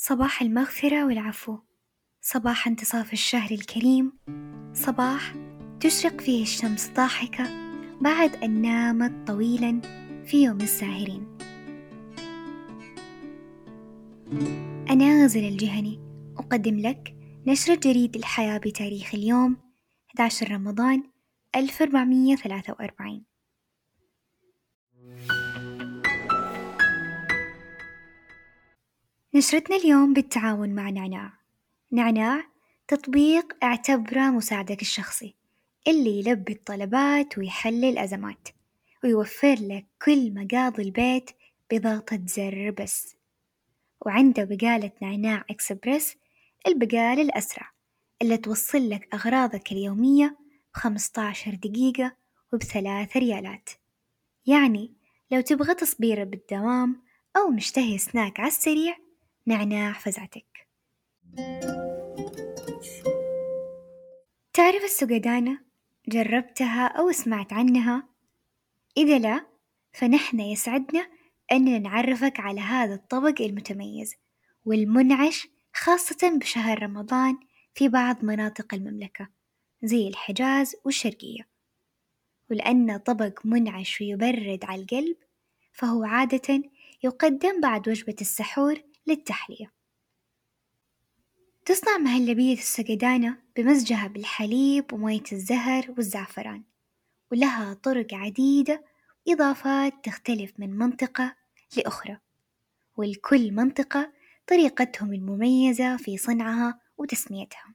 صباح المغفرة والعفو. صباح انتصاف الشهر الكريم. صباح تشرق فيه الشمس ضاحكة بعد أن نامت طويلا في يوم الساهرين. أنا غزل الجهني. أقدم لك نشرة جريد الحياة بتاريخ اليوم 11 رمضان 1443 نشرتنا اليوم بالتعاون مع نعناع. نعناع تطبيق اعتبره مساعدك الشخصي اللي يلبي الطلبات ويحل الأزمات ويوفر لك كل مقاضي البيت بضغطة زر بس. وعنده بقالة نعناع إكسبرس البقالة الأسرع اللي توصل لك أغراضك اليومية بخمسة عشر دقيقة وبثلاثة ريالات. يعني لو تبغى تصبيرة بالدوام أو مشتهي سناك على السريع نعناع فزعتك تعرف السقدانة؟ جربتها أو سمعت عنها؟ إذا لا فنحن يسعدنا أننا نعرفك على هذا الطبق المتميز والمنعش خاصة بشهر رمضان في بعض مناطق المملكة زي الحجاز والشرقية ولأنه طبق منعش ويبرد على القلب فهو عادة يقدم بعد وجبة السحور للتحلية. تصنع مهلبية السقدانة بمزجها بالحليب ومية الزهر والزعفران ولها طرق عديدة إضافات تختلف من منطقة لأخرى ولكل منطقة طريقتهم المميزة في صنعها وتسميتها.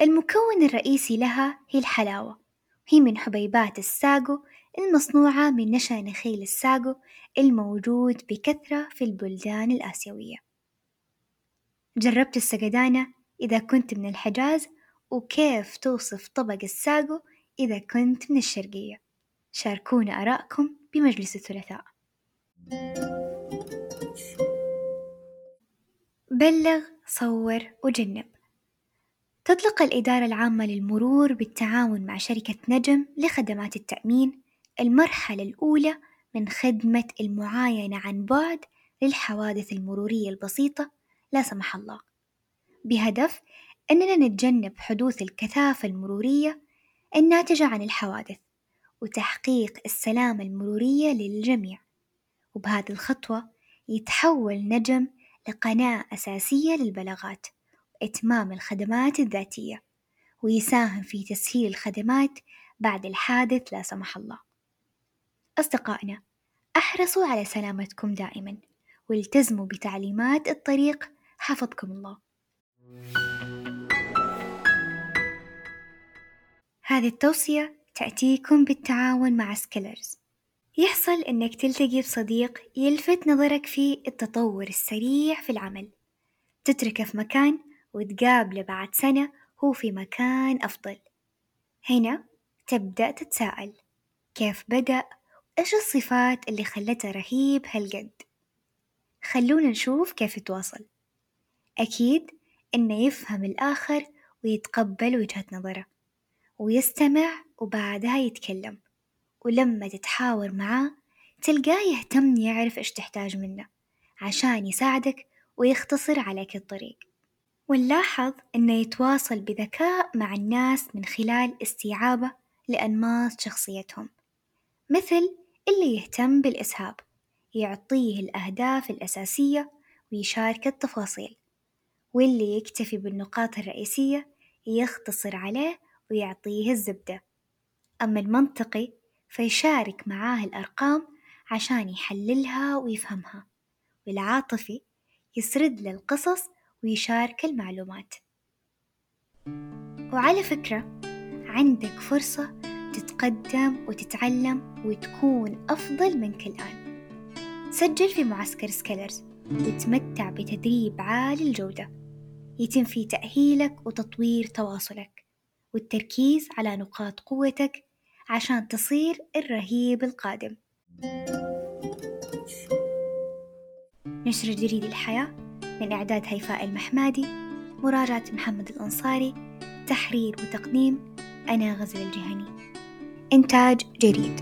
المكون الرئيسي لها هي الحلاوة. هي من حبيبات الساقو المصنوعة من نشا نخيل الساقو الموجود بكثرة في البلدان الآسيوية. جربت السقدانة إذا كنت من الحجاز وكيف توصف طبق الساقو إذا كنت من الشرقية. شاركونا آراءكم بمجلس الثلاثاء. بلغ صور وجنب. تطلق الإدارة العامة للمرور بالتعاون مع شركة نجم لخدمات التأمين المرحلة الأولى من خدمة المعاينة عن بعد للحوادث المرورية البسيطة لا سمح الله. بهدف أننا نتجنب حدوث الكثافة المرورية الناتجة عن الحوادث وتحقيق السلامة المرورية للجميع. وبهذه الخطوة يتحول نجم لقناة أساسية للبلاغات. وإتمام الخدمات الذاتية ويساهم في تسهيل الخدمات بعد الحادث لا سمح الله. أصدقائنا أحرصوا على سلامتكم دائما والتزموا بتعليمات الطريق. حفظكم الله. هذه التوصية تأتيكم بالتعاون مع سكيلرز يحصل إنك تلتقي بصديق يلفت نظرك في التطور السريع في العمل. تتركه في مكان وتقابله بعد سنة هو في مكان أفضل. هنا تبدأ تتساءل كيف بدأ؟ إيش الصفات اللي خلته رهيب هالقد؟ خلونا نشوف كيف يتواصل. أكيد إنه يفهم الآخر ويتقبل وجهة نظره ويستمع وبعدها يتكلم ولما تتحاور معاه تلقاه يهتم يعرف إيش تحتاج منه عشان يساعدك ويختصر عليك الطريق. ونلاحظ إنه يتواصل بذكاء مع الناس من خلال استيعابه لأنماط شخصيتهم مثل اللي يهتم بالإسهاب يعطيه الأهداف الأساسية ويشارك التفاصيل واللي يكتفي بالنقاط الرئيسية يختصر عليه ويعطيه الزبدة. أما المنطقي فيشارك معاه الأرقام عشان يحللها ويفهمها والعاطفي يسرد له القصص ويشارك المعلومات. وعلى فكرة عندك فرصة تتقدم وتتعلم وتكون أفضل منك الآن سجل في معسكر سكيلرز وتمتع بتدريب عالي الجودة يتم فيه تأهيلك وتطوير تواصلك والتركيز على نقاط قوتك عشان تصير الرهيب القادم. نشر جريد الحياة من إعداد هيفاء المحمادي مراجعة محمد الأنصاري تحرير وتقديم أنا غزل الجهني. إنتاج جريد